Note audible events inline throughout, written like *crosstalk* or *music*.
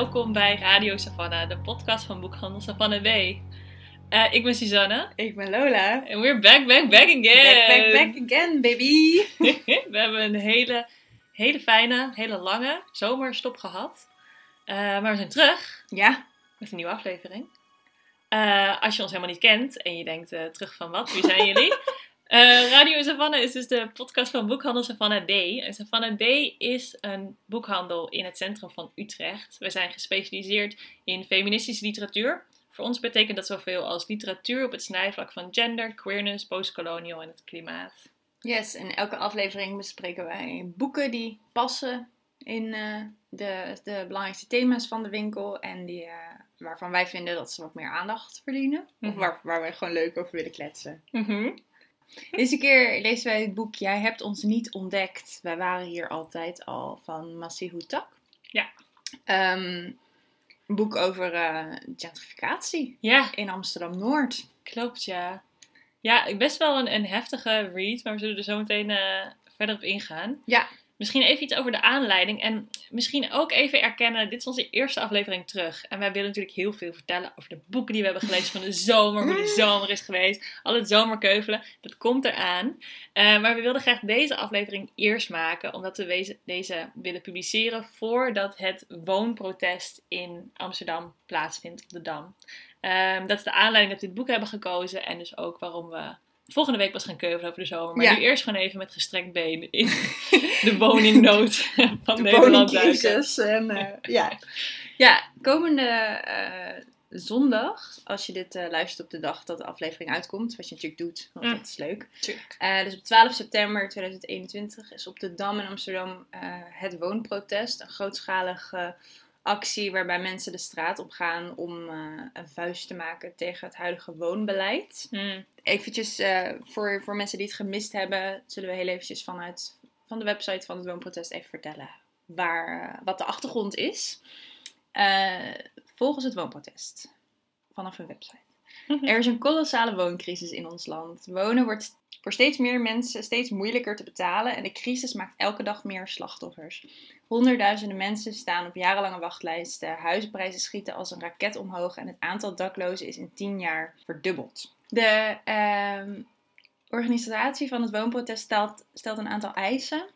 Welkom bij Radio Savannah, de podcast van Boekhandel Savannah B. Uh, ik ben Suzanne. Ik ben Lola. En we're back, back, back again. Back, back, back again, baby. *laughs* we hebben een hele, hele fijne, hele lange zomerstop gehad. Uh, maar we zijn terug. Ja. Met een nieuwe aflevering. Uh, als je ons helemaal niet kent en je denkt terug van wat, wie zijn jullie? *laughs* Uh, Radio Savannah is dus de podcast van Boekhandel Savannah B. En Savannah B is een boekhandel in het centrum van Utrecht. We zijn gespecialiseerd in feministische literatuur. Voor ons betekent dat zoveel als literatuur op het snijvlak van gender, queerness, postkolonial en het klimaat. Yes, in elke aflevering bespreken wij boeken die passen in uh, de, de belangrijkste thema's van de winkel en die, uh, waarvan wij vinden dat ze wat meer aandacht verdienen. Mm -hmm. Of waar, waar wij gewoon leuk over willen kletsen. Mm -hmm. Deze keer lezen wij het boek Jij hebt ons niet ontdekt. Wij waren hier altijd al van Massi Tak. Ja. Um, een boek over uh, gentrificatie ja. in Amsterdam-Noord. Klopt, ja. Ja, best wel een, een heftige read, maar we zullen er zo meteen uh, verder op ingaan. Ja. Misschien even iets over de aanleiding. En misschien ook even erkennen, dit is onze eerste aflevering terug. En wij willen natuurlijk heel veel vertellen over de boeken die we hebben gelezen van de zomer. Hoe de *laughs* zomer is geweest. Al het zomerkeuvelen. Dat komt eraan. Uh, maar we wilden graag deze aflevering eerst maken. Omdat we deze, willen publiceren voordat het woonprotest in Amsterdam plaatsvindt op de Dam. Um, dat is de aanleiding dat we dit boek hebben gekozen. En dus ook waarom we volgende week pas gaan keuvelen over de zomer. Maar Ja. nu eerst gewoon even met gestrekt been in *laughs* de woningnood *laughs* van De Nederland woningcrisis. En, eh, ja. ja, komende eh, zondag, als je dit eh, luistert op de dag dat de aflevering uitkomt, wat je natuurlijk doet, want Mm. dat is leuk. Dus op 12 september 2021 is op de Dam in Amsterdam het woonprotest. Een grootschalige actie waarbij mensen de straat op gaan om eh, een vuist te maken tegen het huidige woonbeleid. Hmm. Eventjes eh, voor, voor mensen die het gemist hebben, zullen we heel eventjes vanuit van de website van het woonprotest even vertellen waar, eh, wat de achtergrond is. Volgens het woonprotest, vanaf een website. Er is een kolossale wooncrisis in ons land. Wonen wordt voor steeds meer mensen steeds moeilijker te betalen en de crisis maakt elke dag meer slachtoffers. Honderdduizenden mensen staan op jarenlange wachtlijsten, huizenprijzen schieten als een raket omhoog en het aantal daklozen is in 10 jaar verdubbeld. De ehm, organisatie van het woonprotest stelt, stelt een aantal eisen,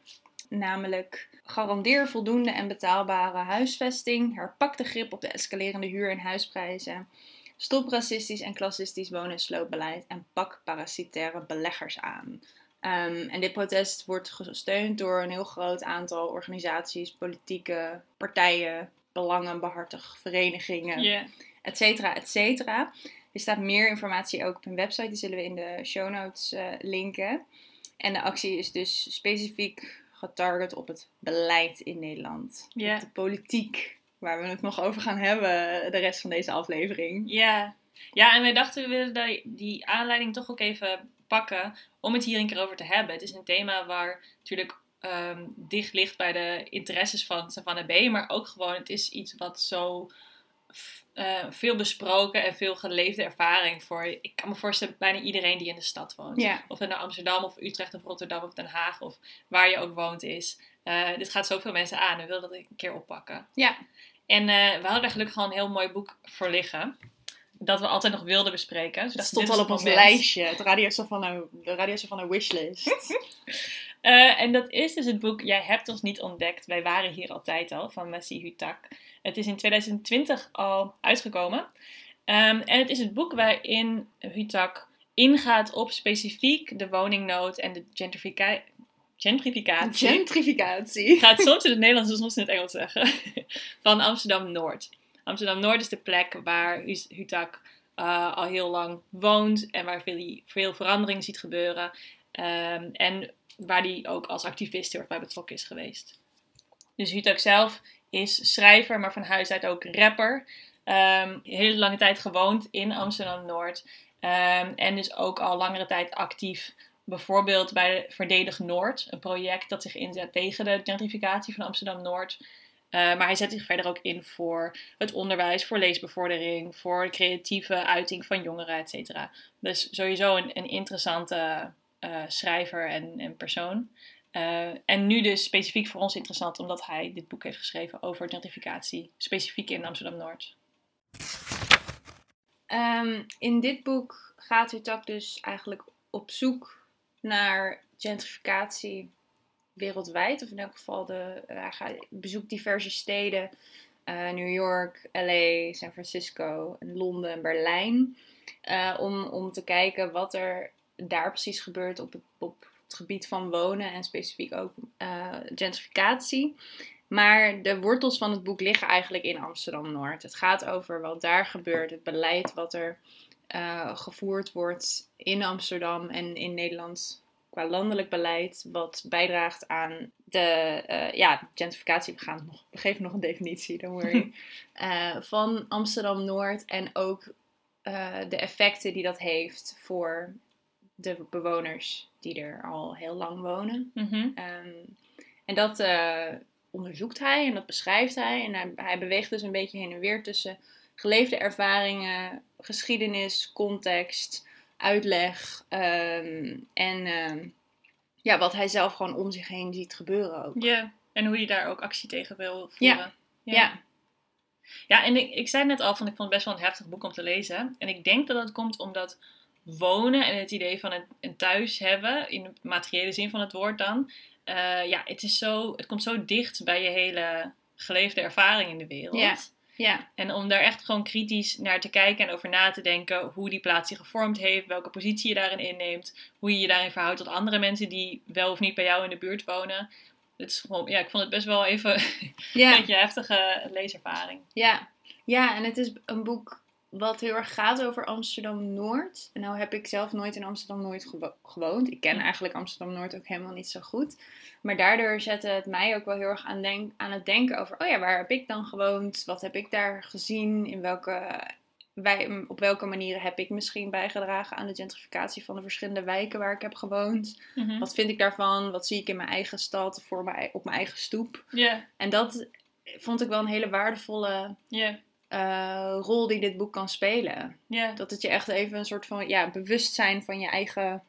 namelijk garandeer voldoende en betaalbare huisvesting, herpak de grip op de escalerende huur- en huisprijzen, Stop racistisch en klassistisch woon- en sloopbeleid en pak parasitaire beleggers aan. Ehm, en dit protest wordt gesteund door een heel groot aantal organisaties, politieke partijen, belangenbehartig verenigingen, et cetera, et cetera. Er staat meer informatie ook op hun website, die zullen we in de show notes eh, linken. En de actie is dus specifiek getarget op het beleid in Nederland. Op de politiek, waar we het nog over gaan hebben de rest van deze aflevering. Ja. ja, en wij dachten we willen die, aanleiding toch ook even pakken om het hier een keer over te hebben. Het is een thema waar natuurlijk ehm, dicht ligt bij de interesses van Savannah B. Maar ook gewoon, het is iets wat zo eh, veel besproken en veel geleefde ervaring voor. Ik kan me voorstellen, bijna iedereen die in de stad woont. Ja. Of het nou Amsterdam of Utrecht of Rotterdam of Den Haag of waar je ook woont is. Eh, dit gaat zoveel mensen aan. We wilden dat een keer oppakken. Ja. En eh, we hadden er gelukkig al een heel mooi boek voor liggen. Dat we altijd nog wilden bespreken. Dus Dat stond al op ons lijstje, het Radio Savannah, de Radio Savannah wishlist. *laughs* Eh, en dat is dus het boek Jij hebt ons niet ontdekt. Wij waren hier altijd al van Messi Hutak. Het is in 2020 al uitgekomen. Ehm, en het is het boek waarin Hutak ingaat op specifiek de woningnood en de gentrifica- gentrificatie. Gentrificatie. Ik ga het soms in het Nederlands en soms in het Engels zeggen. *laughs* Van Amsterdam Noord. Amsterdam Noord is de plek waar Hu- Hutak eh, al heel lang woont en waar veel, veel verandering ziet gebeuren. Ehm, en waar hij ook als activist heel erg bij betrokken is geweest. Dus Hutak zelf is schrijver, maar van huis uit ook rapper. Een hele lange tijd gewoond in Amsterdam Noord. Ehm, en dus ook al langere tijd actief Bijvoorbeeld bij de Verdedig Noord, een project dat zich inzet tegen de gentrificatie van Amsterdam Noord. Eh, maar hij zet zich verder ook in voor het onderwijs, voor leesbevordering, voor de creatieve uiting van jongeren, et cetera. Dus sowieso een, een interessante eh, schrijver en, persoon. Eh, en nu dus specifiek voor ons interessant, omdat hij dit boek heeft geschreven over gentrificatie, specifiek in Amsterdam-Noord. Ehm, in dit boek gaat Hutak dus eigenlijk op zoek naar gentrificatie wereldwijd. Of in elk geval, de, hij gaat, bezoekt diverse steden. Uh, New York, LA, San Francisco, Londen en Berlijn. Uh, om, om te kijken wat er daar precies gebeurt op het, op het gebied van wonen en specifiek ook gentrificatie. Maar de wortels van het boek liggen eigenlijk in Amsterdam Noord. Het gaat over wat daar gebeurt, het beleid wat er uh, gevoerd wordt in Amsterdam en in Nederland qua landelijk beleid, wat bijdraagt aan de uh, ja, gentrificatie. We, gaan nog, we geven nog een definitie, don't worry. uh, *laughs* van Amsterdam Noord en ook de effecten die dat heeft voor de bewoners die er al heel lang wonen. Mm -hmm. um, en dat onderzoekt hij en dat beschrijft hij. En hij, hij, beweegt dus een beetje heen en weer tussen geleefde ervaringen, geschiedenis, context, uitleg um, en um, ja, wat hij zelf gewoon om zich heen ziet gebeuren ook. Ja, en hoe je daar ook actie tegen wil voeren. Ja, ja. ja. ja en ik, ik zei net al van ik vond het best wel een heftig boek om te lezen. En ik denk dat dat komt omdat wonen en het idee van een, een thuis hebben, in de materiële zin van het woord dan, uh, ja, het, is zo, het komt zo dicht bij je hele geleefde ervaring in de wereld. Ja. Ja. En om daar echt gewoon kritisch naar te kijken en over na te denken hoe die plaats zich gevormd heeft, welke positie je daarin inneemt, hoe je je daarin verhoudt tot andere mensen die wel of niet bij jou in de buurt wonen. Het is gewoon, ja, ik vond het best wel even *laughs* ja. een beetje heftige leeservaring. Ja. ja, en het is een boek wat heel erg gaat over Amsterdam-Noord. En nou heb ik zelf nooit in Amsterdam-Noord gewo gewoond. Ik ken eigenlijk Amsterdam-Noord ook helemaal niet zo goed. Maar daardoor zette het mij ook wel heel erg aan, denk aan het denken over... Oh ja, waar heb ik dan gewoond? Wat heb ik daar gezien? In welke, wij, op welke manieren heb ik misschien bijgedragen aan de gentrificatie van de verschillende wijken waar ik heb gewoond? Mm -hmm. Wat vind ik daarvan? Wat zie ik in mijn eigen stad voor mijn, op mijn eigen stoep? Yeah. En dat vond ik wel een hele waardevolle... Yeah. Uh, rol die dit boek kan spelen. Yeah. Dat het je echt even een soort van ja, bewustzijn van je eigen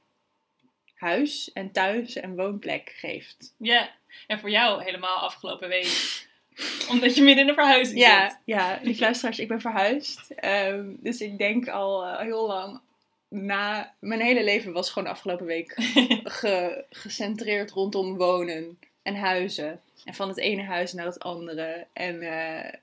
huis en thuis en woonplek geeft. Ja, en voor jou helemaal afgelopen week. *laughs* Omdat je midden in een verhuizing ja, zit. Ja, lief luisteraars, ik ben verhuisd. Um, dus ik denk al uh, heel lang na... Mijn hele leven was gewoon afgelopen week *laughs* ge, gecentreerd rondom wonen en huizen. En van het ene huis naar het andere. En... Uh,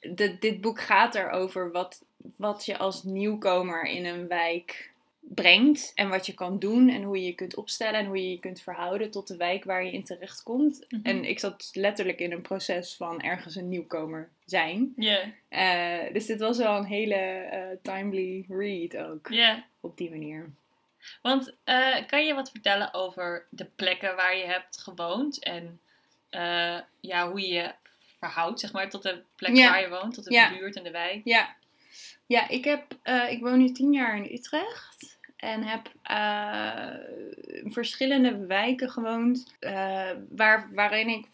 de, dit boek gaat erover wat, wat je als nieuwkomer in een wijk brengt. En wat je kan doen en hoe je je kunt opstellen en hoe je je kunt verhouden tot de wijk waar je in terecht komt. Mhm. En ik zat letterlijk in een proces van ergens een nieuwkomer zijn. Ja, Uh, dus dit was wel een hele eh, timely read ook. ja. Op die manier. Want eh, kan je wat vertellen over de plekken waar je hebt gewoond en eh, ja, hoe je verhoudt, zeg maar, tot de plek Ja. waar je woont, tot de Ja. buurt en de wijk? Ja, ja ik, heb, eh, ik woon nu tien jaar in Utrecht. En heb eh, verschillende wijken gewoond. eh, waar, waarin ik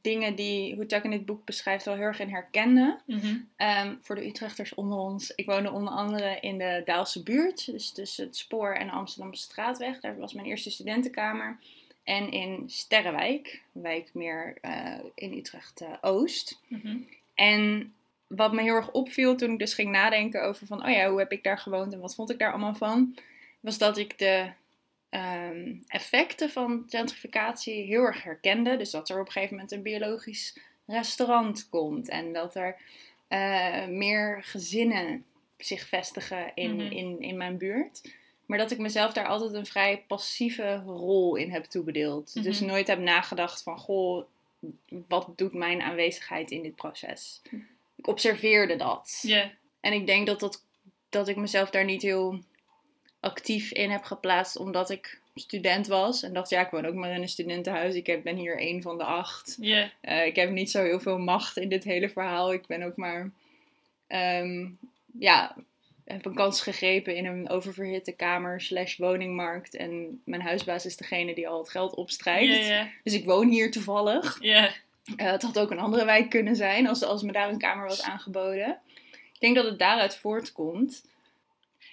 dingen die Hoetak in dit boek beschrijft wel heel erg in herkende. Mhm. Ehm, voor de Utrechters onder ons. Ik woonde onder andere in de Daalse buurt. Dus tussen het spoor en de Amsterdamse straatweg. Daar was mijn eerste studentenkamer. En in Sterrenwijk. Wijk meer eh, in Utrecht-Oost. Mhm. En wat me heel erg opviel toen ik dus ging nadenken over van, oh ja, hoe heb ik daar gewoond en wat vond ik daar allemaal van, was dat ik de ehm, effecten van gentrificatie heel erg herkende. Dus dat er op een gegeven moment een biologisch restaurant komt en dat er eh, meer gezinnen zich vestigen in, Mhm. in, in mijn buurt. Maar dat ik mezelf daar altijd een vrij passieve rol in heb toebedeeld. Dus Mhm. nooit heb nagedacht van, goh, wat doet mijn aanwezigheid in dit proces? Ik observeerde dat. Ja, En ik denk dat, dat, dat ik mezelf daar niet heel actief in heb geplaatst, omdat ik student was. En dacht, ja, ik woon ook maar in een studentenhuis. Ik ben hier één van de acht. ja, Eh, ik heb niet zo heel veel macht in dit hele verhaal. Ik ben ook maar, ehm, ja, heb een kans gegrepen in een oververhitte kamer slash woningmarkt. En mijn huisbaas is degene die al het geld opstrijkt. Dus ik woon hier toevallig. Eh, het had ook een andere wijk kunnen zijn als, als me daar een kamer was aangeboden. Ik denk dat het daaruit voortkomt.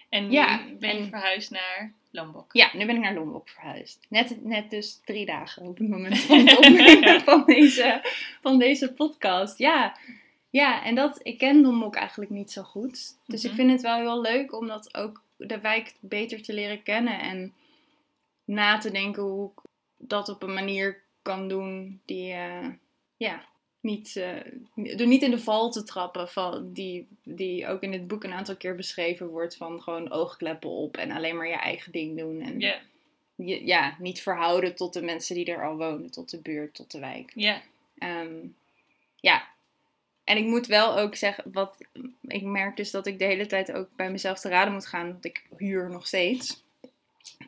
En nu Ja, ben je en- verhuisd naar... Lombok. Ja, nu ben ik naar Lombok verhuisd. Net, net dus drie dagen op het moment van het opnemen *laughs* van deze, van deze podcast. Ja. Ja, en dat, ik ken Lombok eigenlijk niet zo goed. Dus ik Mhm. vind het wel heel leuk om dat ook de wijk beter te leren kennen. En na te denken hoe ik dat op een manier kan doen die, eh, ja, niet, eh, door niet in de val te trappen van die, die ook in het boek een aantal keer beschreven wordt van gewoon oogkleppen op en alleen maar je eigen ding doen. En Ja, je, ja, niet verhouden tot de mensen die er al wonen, tot de buurt, tot de wijk. ja. Ehm, ja. En ik moet wel ook zeggen, wat ik merk dus dat ik de hele tijd ook bij mezelf te raden moet gaan, want ik huur nog steeds.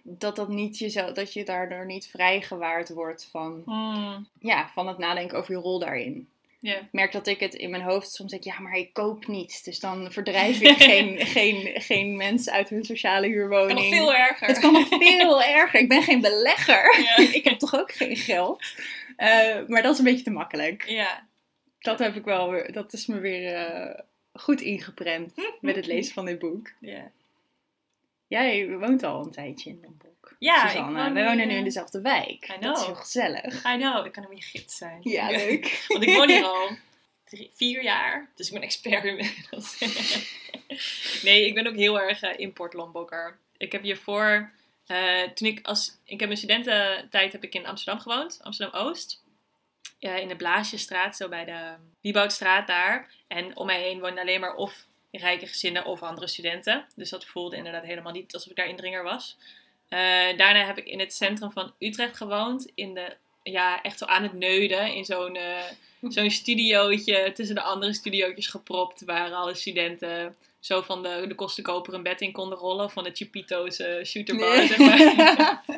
Dat dat niet jezelf, dat je daardoor niet vrijgewaard wordt van, Mm, ja, van het nadenken over je rol daarin. Ik merk dat ik het in mijn hoofd soms denk, ja, maar ik koop niet. Dus dan verdrijf *laughs* ik geen, geen, geen mensen uit hun sociale huurwoning. Kan nog veel erger. Het kan nog veel erger. Ik ben geen belegger. *laughs* Ik heb toch ook geen geld. Eh, maar dat is een beetje te makkelijk. Ja. Dat heb ik wel weer, dat is me weer eh, goed ingeprent met het lezen van dit boek. Ja. Jij woont al een tijdje in Lombok. Ja, woon We wonen nu in dezelfde wijk. I Dat is know. heel gezellig. I know, ik kan hem je gids zijn. Ja, leuk. *laughs* Want ik woon hier al *laughs* drie, vier jaar, dus ik ben expert inmiddels. *laughs* nee, ik ben ook heel erg eh, import Lombokker. Ik heb hiervoor, eh, toen ik als, ik heb mijn studententijd heb ik in Amsterdam gewoond, Amsterdam-Oost. Eh, in de Blaasjestraat, zo bij de Wieboudstraat daar. En om mij heen woonden alleen maar of rijke gezinnen of andere studenten. Dus dat voelde inderdaad helemaal niet alsof ik daar indringer was. Eh, daarna heb ik in het centrum van Utrecht gewoond. In de, ja, echt zo aan het neuden. In zo'n eh, *laughs* zo'n studiootje tussen de andere studiootjes gepropt. Waar alle studenten zo van de, de kostenkoper een bed in konden rollen. Van de Chipito's eh, shooterbar, zeg maar. *laughs*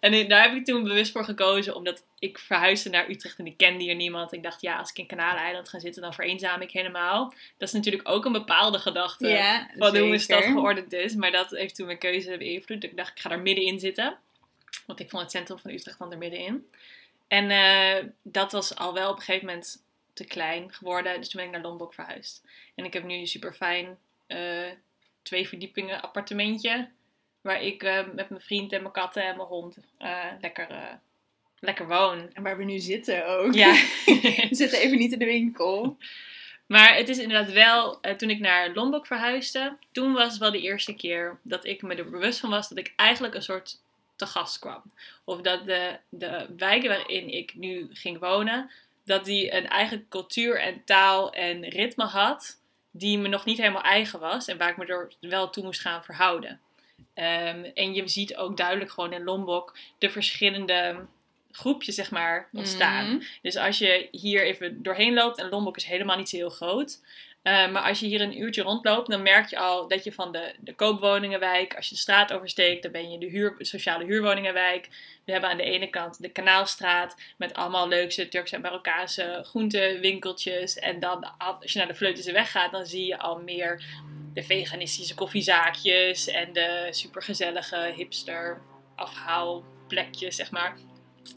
En daar heb ik toen bewust voor gekozen, omdat ik verhuisde naar Utrecht en ik kende hier niemand. Ik dacht, ja, als ik in Kanaleiland ga zitten, dan vereenzaam ik helemaal. Dat is natuurlijk ook een bepaalde gedachte Ja, van hoe mijn stad geordend is. Maar dat heeft toen mijn keuze beïnvloed. Ik dacht, ik ga daar middenin zitten. Want ik vond het centrum van Utrecht dan er middenin. En eh, dat was al wel op een gegeven moment te klein geworden. Dus toen ben ik naar Lombok verhuisd. En ik heb nu een super fijn twee verdiepingen appartementje. Waar ik eh, met mijn vriend en mijn katten en mijn hond eh, lekker, eh, lekker woon. En waar we nu zitten ook. Ja. *laughs* We zitten even niet in de winkel. Maar het is inderdaad wel, eh, toen ik naar Lombok verhuisde, toen was het wel de eerste keer dat ik me er bewust van was dat ik eigenlijk een soort te gast kwam. Of dat de, de wijken waarin ik nu ging wonen, dat die een eigen cultuur en taal en ritme had, die me nog niet helemaal eigen was en waar ik me er wel toe moest gaan verhouden. Ehm, en je ziet ook duidelijk gewoon in Lombok de verschillende groepjes, zeg maar, ontstaan. Mhm. Dus als je hier even doorheen loopt, en Lombok is helemaal niet zo heel groot. Eh, maar als je hier een uurtje rondloopt, dan merk je al dat je van de, de koopwoningenwijk, als je de straat oversteekt, dan ben je de huur, sociale huurwoningenwijk. We hebben aan de ene kant de Kanaalstraat met allemaal leukste Turkse en Marokkaanse groentewinkeltjes. En dan als je naar de Vleutense weg gaat, dan zie je al meer de veganistische koffiezaakjes en de supergezellige hipster afhaalplekjes, zeg maar.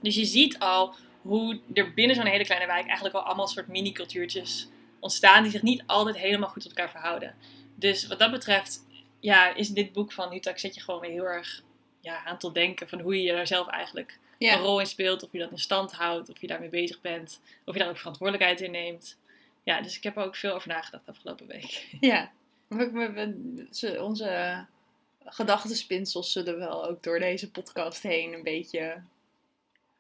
Dus je ziet al hoe er binnen zo'n hele kleine wijk eigenlijk al allemaal soort mini-cultuurtjes ontstaan die zich niet altijd helemaal goed tot elkaar verhouden. Dus wat dat betreft, ja, is dit boek van Hutak zet je gewoon weer heel erg ja, aan tot denken van hoe je daar zelf eigenlijk Ja. een rol in speelt, of je dat in stand houdt, of je daarmee bezig bent, of je daar ook verantwoordelijkheid in neemt. Ja, dus ik heb er ook veel over nagedacht afgelopen week. *laughs* Ja. We, we, we- ze- onze gedachtenspinsels zullen wel ook door deze podcast heen een beetje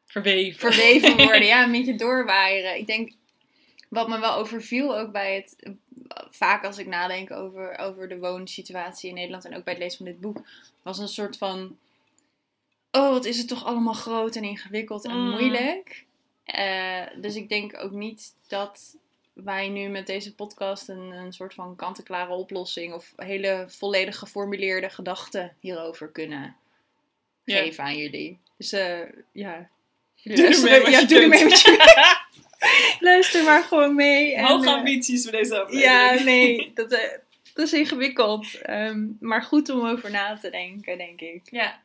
Verweven. verweven worden. *laughs* Ja, een beetje doorwaaieren. Ik denk, wat me wel overviel ook bij het... Vaak als ik nadenk over, over de woonsituatie in Nederland en ook bij het lezen van dit boek, was een soort van... Oh, wat is het toch allemaal groot en ingewikkeld en Mm. moeilijk. Eh, dus ik denk ook niet dat wij nu met deze podcast een, een soort van kant-en-klare oplossing of hele volledig geformuleerde gedachten hierover kunnen geven aan jullie. Dus eh, ja. Doe ermee *laughs* wat ja, doe doet. wat je *laughs* *laughs* Luister maar gewoon mee. Hoge eh, ambities voor deze aflevering. ja, nee, dat, eh, dat is ingewikkeld. Ehm, maar goed om over na te denken, denk ik. Ja.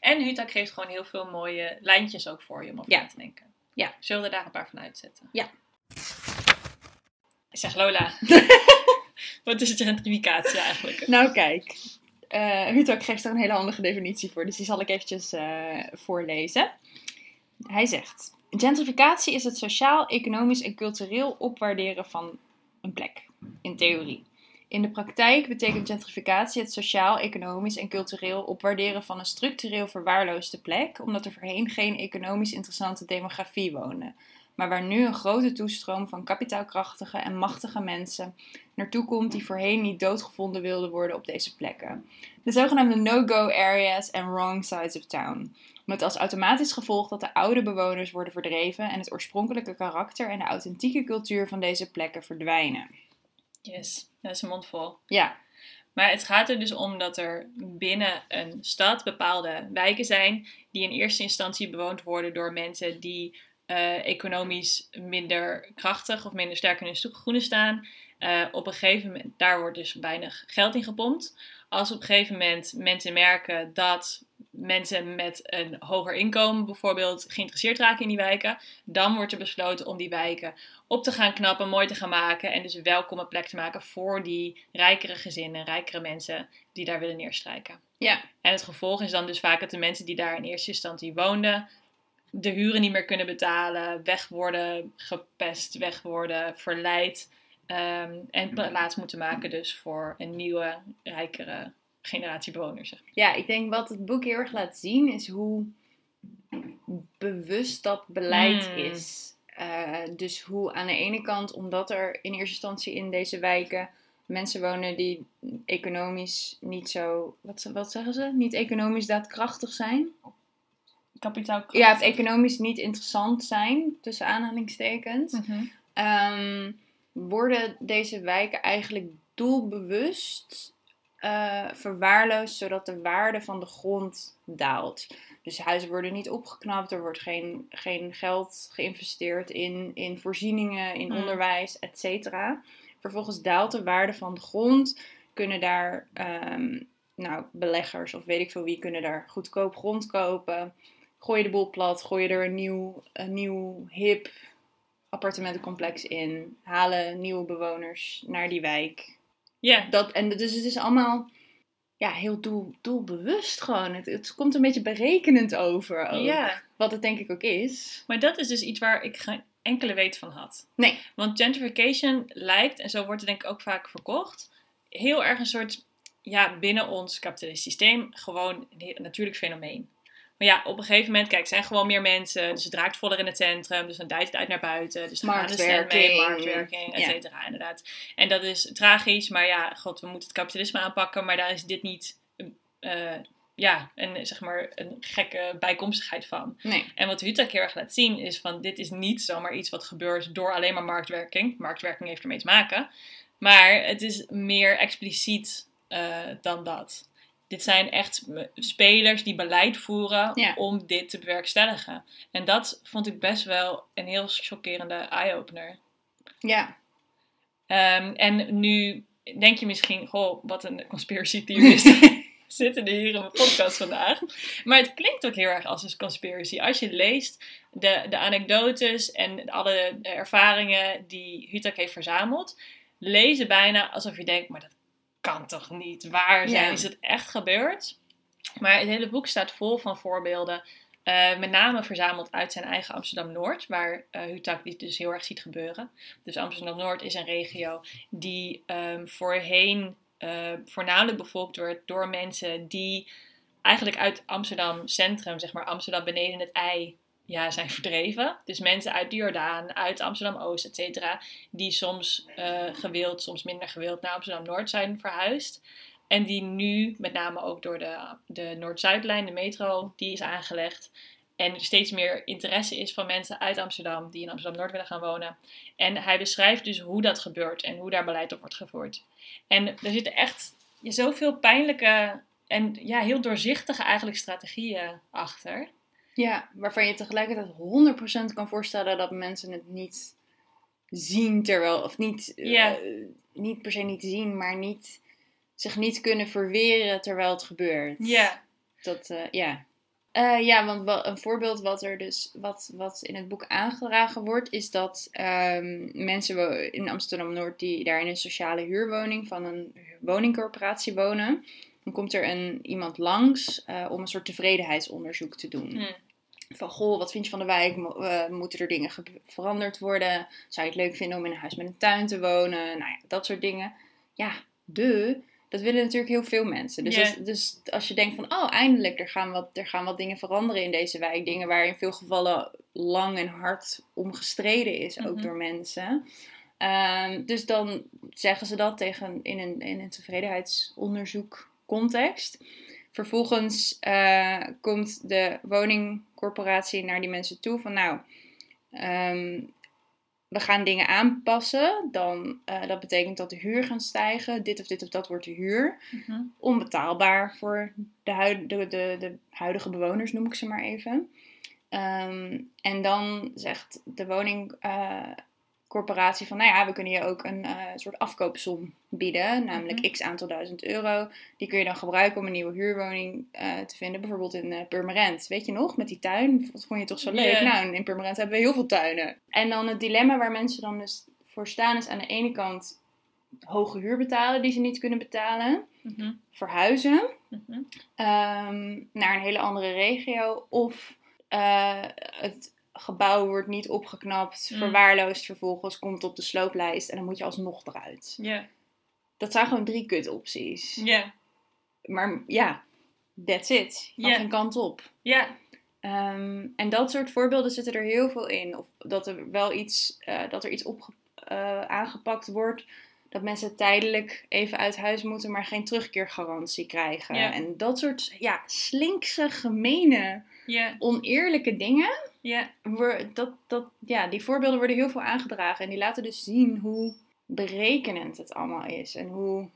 En Hutak geeft gewoon heel veel mooie lijntjes ook voor je om over Ja. na te denken. Ja. Zullen we daar een paar van uitzetten? Ja. Zeg Lola. *laughs* Wat is het gentrificatie eigenlijk? Nou, kijk. uh, Hutak geeft er een hele handige definitie voor, dus die zal ik eventjes uh, voorlezen. Hij zegt: Gentrificatie is het sociaal, economisch en cultureel opwaarderen van een plek, in theorie. In de praktijk betekent gentrificatie het sociaal, economisch en cultureel opwaarderen van een structureel verwaarloosde plek, omdat er voorheen geen economisch interessante demografie woonde, maar waar nu een grote toestroom van kapitaalkrachtige en machtige mensen naartoe komt die voorheen niet doodgevonden wilden worden op deze plekken. De zogenaamde no-go areas en wrong sides of town. Met als automatisch gevolg dat de oude bewoners worden verdreven en het oorspronkelijke karakter en de authentieke cultuur van deze plekken verdwijnen. Yes, dat is een mond vol. Ja. Maar het gaat er dus om dat er binnen een stad bepaalde wijken zijn die in eerste instantie bewoond worden door mensen die uh, economisch minder krachtig of minder sterk in hun schoenen staan. Uh, op een gegeven moment, daar wordt dus weinig geld in gepompt. Als op een gegeven moment mensen merken dat mensen met een hoger inkomen bijvoorbeeld geïnteresseerd raken in die wijken, dan wordt er besloten om die wijken op te gaan knappen, mooi te gaan maken en dus een welkome plek te maken voor die rijkere gezinnen, rijkere mensen die daar willen neerstrijken. Ja. En het gevolg is dan dus vaak dat de mensen die daar in eerste instantie woonden, de huren niet meer kunnen betalen, weg worden gepest, weg worden verleid. Ehm, en plaats moeten maken dus voor een nieuwe, rijkere generatie bewoners. Ja, ik denk wat het boek heel erg laat zien is hoe bewust dat beleid hmm. is. Uh, dus hoe aan de ene kant, omdat er in eerste instantie in deze wijken mensen wonen die economisch niet zo, wat, wat zeggen ze? Niet economisch daadkrachtig zijn. Kapitaalkrachtig. Ja, het economisch niet interessant zijn, tussen aanhalingstekens. Mhm. Ehm, worden deze wijken eigenlijk doelbewust uh, verwaarloosd, zodat de waarde van de grond daalt. Dus huizen worden niet opgeknapt, er wordt geen, geen geld geïnvesteerd in, in voorzieningen, in Mm. onderwijs, et cetera. Vervolgens daalt de waarde van de grond. Kunnen daar ehm, nou, beleggers of weet ik veel wie kunnen daar goedkoop grond kopen. Gooi je de boel plat, gooi je er een nieuw, een nieuw hip appartementencomplex in. Halen nieuwe bewoners naar die wijk. Ja, Dat, en dus het is allemaal ja, heel doel, doelbewust gewoon. Het, het komt een beetje berekenend over. Ook. Wat het denk ik ook is. Maar dat is dus iets waar ik geen enkele weet van had. Nee. Want gentrification lijkt, en zo wordt het denk ik ook vaak verkocht, heel erg een soort, ja, binnen ons kapitalistisch systeem, gewoon een natuurlijk fenomeen. Maar ja, op een gegeven moment, kijk, er zijn gewoon meer mensen, dus het raakt voller in het centrum, dus dan dijt het uit naar buiten, dus dan gaan de stem mee, Marktwerking. et Ja. cetera, inderdaad. En dat is tragisch, maar ja, god, we moeten het kapitalisme aanpakken, maar daar is dit niet, eh, ja, een, zeg maar, een gekke bijkomstigheid van. Nee. En wat Hutak heel erg laat zien is van dit is niet zomaar iets wat gebeurt door alleen maar marktwerking. Marktwerking heeft ermee te maken. Maar het is meer expliciet eh, dan dat. Dit zijn echt spelers die beleid voeren Ja. om dit te bewerkstelligen. En dat vond ik best wel een heel chockerende eye-opener. Ja. Ehm, en nu denk je misschien, goh, wat een conspiracy theorist. *laughs* *laughs* Zitten er hier in mijn podcast vandaag. Maar het klinkt ook heel erg als een conspiracy. Als je leest de, de anekdotes en alle ervaringen die Hutak heeft verzameld, lezen bijna alsof je denkt, maar dat kan toch niet waar zijn? Ja. Is het echt gebeurd? Maar het hele boek staat vol van voorbeelden. eh, met name verzameld uit zijn eigen Amsterdam-Noord, waar eh Hutak dit dus heel erg ziet gebeuren. Dus Amsterdam-Noord is een regio die ehm, voorheen eh, voornamelijk bevolkt wordt door mensen die eigenlijk uit Amsterdam Centrum, zeg maar Amsterdam beneden het ei, ja, zijn verdreven. Dus mensen uit de Jordaan, uit Amsterdam Oost, et cetera, die soms eh, gewild, soms minder gewild naar Amsterdam Noord zijn verhuisd. En die nu, met name ook door de, de Noord-Zuidlijn, de metro, die is aangelegd. En steeds meer interesse is van mensen uit Amsterdam die in Amsterdam-Noord willen gaan wonen. En hij beschrijft dus hoe dat gebeurt en hoe daar beleid op wordt gevoerd. En er zitten echt zoveel pijnlijke en ja, heel doorzichtige eigenlijk strategieën achter. Ja, waarvan je tegelijkertijd 100% kan voorstellen dat mensen het niet zien terwijl, of niet, eh, niet per se niet zien, maar niet, zich niet kunnen verweren terwijl het gebeurt. Ja, Dat, eh, ja. Eh, ja, want wel, een voorbeeld wat er dus, wat, wat in het boek aangedragen wordt, is dat ehm, mensen in Amsterdam-Noord die daar in een sociale huurwoning van een woningcorporatie wonen, dan komt er een, iemand langs om een soort tevredenheidsonderzoek te doen. Hm. Van, goh, wat vind je van de wijk? Eh, moeten er dingen ge- veranderd worden? Zou je het leuk vinden om in een huis met een tuin te wonen? Nou ja, dat soort dingen. Ja, de, dat willen natuurlijk heel veel mensen. Dus, als, dus als je denkt van, oh, eindelijk, er gaan, wat, er gaan wat dingen veranderen in deze wijk. Dingen waar in veel gevallen lang en hard om gestreden is, ook Mhm. door mensen. Ehm, dus dan zeggen ze dat tegen, in, een, in een tevredenheidsonderzoek context. Vervolgens eh, komt de woningcorporatie naar die mensen toe van nou, ehm, we gaan dingen aanpassen. Dan, eh, dat betekent dat de huur gaat stijgen. Dit of dit of dat wordt de huur. Mhm. Onbetaalbaar voor de, huid, de, de, de huidige bewoners, noem ik ze maar even. Ehm, en dan zegt de woningcorporatie van, nou ja, we kunnen je ook een eh, soort afkoopsom bieden, namelijk Mhm. x aantal duizend euro. Die kun je dan gebruiken om een nieuwe huurwoning eh, te vinden, bijvoorbeeld in eh, Purmerend. Weet je nog, met die tuin? Dat vond je toch zo leuk? Nou, in Purmerend hebben we heel veel tuinen. En dan het dilemma waar mensen dan dus voor staan is aan de ene kant hoge huur betalen die ze niet kunnen betalen, Mhm. verhuizen Mhm. ehm, naar een hele andere regio. Of het gebouw wordt niet opgeknapt, Mm. verwaarloosd vervolgens, komt op de slooplijst en dan moet je alsnog eruit. Ja. Dat zijn gewoon drie kutopties. Ja. Maar ja, that's it. Je kan geen kant op. Ja. Ehm, en dat soort voorbeelden zitten er heel veel in. Of dat er wel iets, eh, dat er iets op, eh, aangepakt wordt. Dat mensen tijdelijk even uit huis moeten, maar geen terugkeergarantie krijgen. Ja. En dat soort ja, slinkse, gemene, Ja. oneerlijke dingen. Ja. Dat, dat, ja, die voorbeelden worden heel veel aangedragen. En die laten dus zien hoe berekenend het allemaal is. En hoe.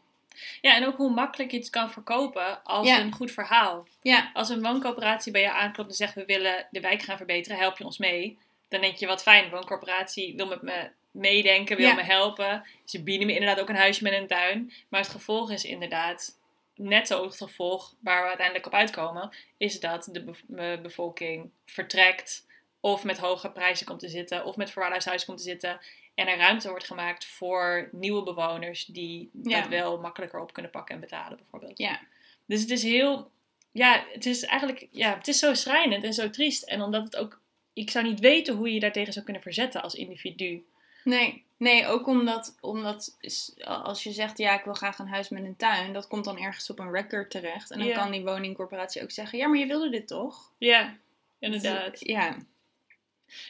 Ja, en ook hoe makkelijk je het kan verkopen als Ja. een goed verhaal. Ja, Als een wooncoöperatie bij je aanklopt en zegt we willen de wijk gaan verbeteren, help je ons mee. Dan denk je wat fijn, de wooncorporatie wil met me meedenken, wil Ja. me helpen. Ze bieden me inderdaad ook een huisje met een tuin. Maar het gevolg is inderdaad, net zo het gevolg waar we uiteindelijk op uitkomen, is dat de eh, bevolking vertrekt of met hoge prijzen komt te zitten of met verwaarloosd huis komt te zitten. En er ruimte wordt gemaakt voor nieuwe bewoners die Ja. dat wel makkelijker op kunnen pakken en betalen bijvoorbeeld. ja. Dus het is heel, ja, het is eigenlijk, ja, het is zo schrijnend en zo triest. En omdat het ook, ik zou niet weten hoe je je daartegen zou kunnen verzetten als individu. Nee, nee ook omdat, omdat als je zegt, ja, ik wil graag een huis met een tuin, dat komt dan ergens op een record terecht. En dan Ja. kan die woningcorporatie ook zeggen, ja, maar je wilde dit toch? Ja, inderdaad. Ja,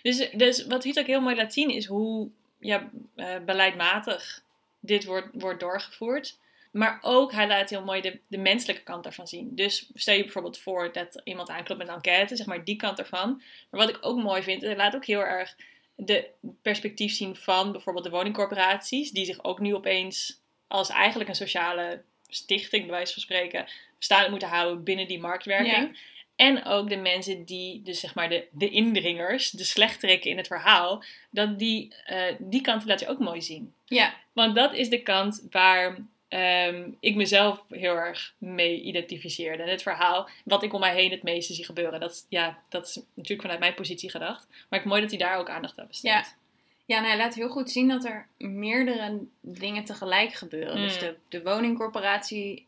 Dus, dus wat Huut ook heel mooi laat zien is hoe ja, eh, beleidmatig dit wordt, wordt doorgevoerd. Maar ook, hij laat heel mooi de, de menselijke kant daarvan zien. Dus stel je bijvoorbeeld voor dat iemand aanklopt met een enquête, zeg maar die kant ervan. Maar wat ik ook mooi vind, hij laat ook heel erg de perspectief zien van bijvoorbeeld de woningcorporaties, die zich ook nu opeens als eigenlijk een sociale stichting, bij wijze van spreken, staande moeten houden binnen die marktwerking. En ook de mensen die, dus zeg maar de, de indringers, de slechterikken in het verhaal, dat die, eh, die kant laat je ook mooi zien. ja, Want dat is de kant waar ehm, ik mezelf heel erg mee identificeerde. En het verhaal, wat ik om mij heen het meeste zie gebeuren. Dat, is- ja, dat is natuurlijk vanuit mijn positie gedacht. Maar ik mooi dat hij daar ook aandacht aan besteedt. Ja. Ja, en hij laat heel goed zien dat er meerdere dingen tegelijk gebeuren. Dus Mm. de, de woningcorporatie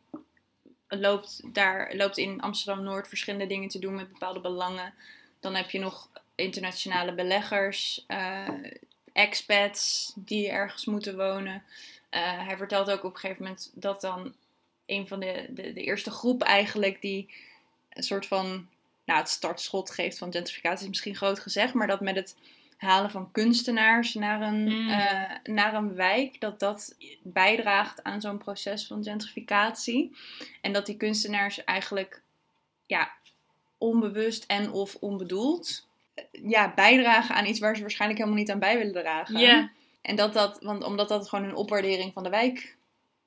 loopt, daar, loopt in Amsterdam-Noord verschillende dingen te doen met bepaalde belangen. Dan heb je nog internationale beleggers, eh, expats die ergens moeten wonen. Eh, hij vertelt ook op een gegeven moment dat dan een van de, de, de eerste groep eigenlijk die een soort van, nou het startschot geeft van gentrificatie is misschien groot gezegd, maar dat met het halen van kunstenaars naar een, Mm. eh, naar een wijk, dat dat bijdraagt aan zo'n proces van gentrificatie. En dat die kunstenaars eigenlijk, ja, onbewust en of onbedoeld, eh, ja, bijdragen aan iets waar ze waarschijnlijk helemaal niet aan bij willen dragen. Ja, En dat dat, want omdat dat gewoon een opwaardering van de wijk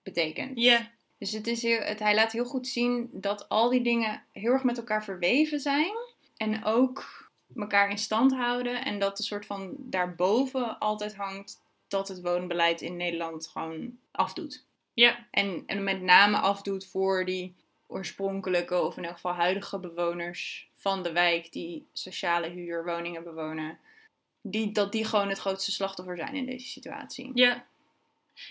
betekent. ja, Dus het is heel, het, hij laat heel goed zien dat al die dingen heel erg met elkaar verweven zijn. En ook elkaar in stand houden. En dat de soort van daarboven altijd hangt dat het woonbeleid in Nederland gewoon afdoet. ja, En, en met name afdoet voor die oorspronkelijke of in elk geval huidige bewoners van de wijk die sociale huurwoningen bewonen. Die, dat die gewoon het grootste slachtoffer zijn in deze situatie. ja.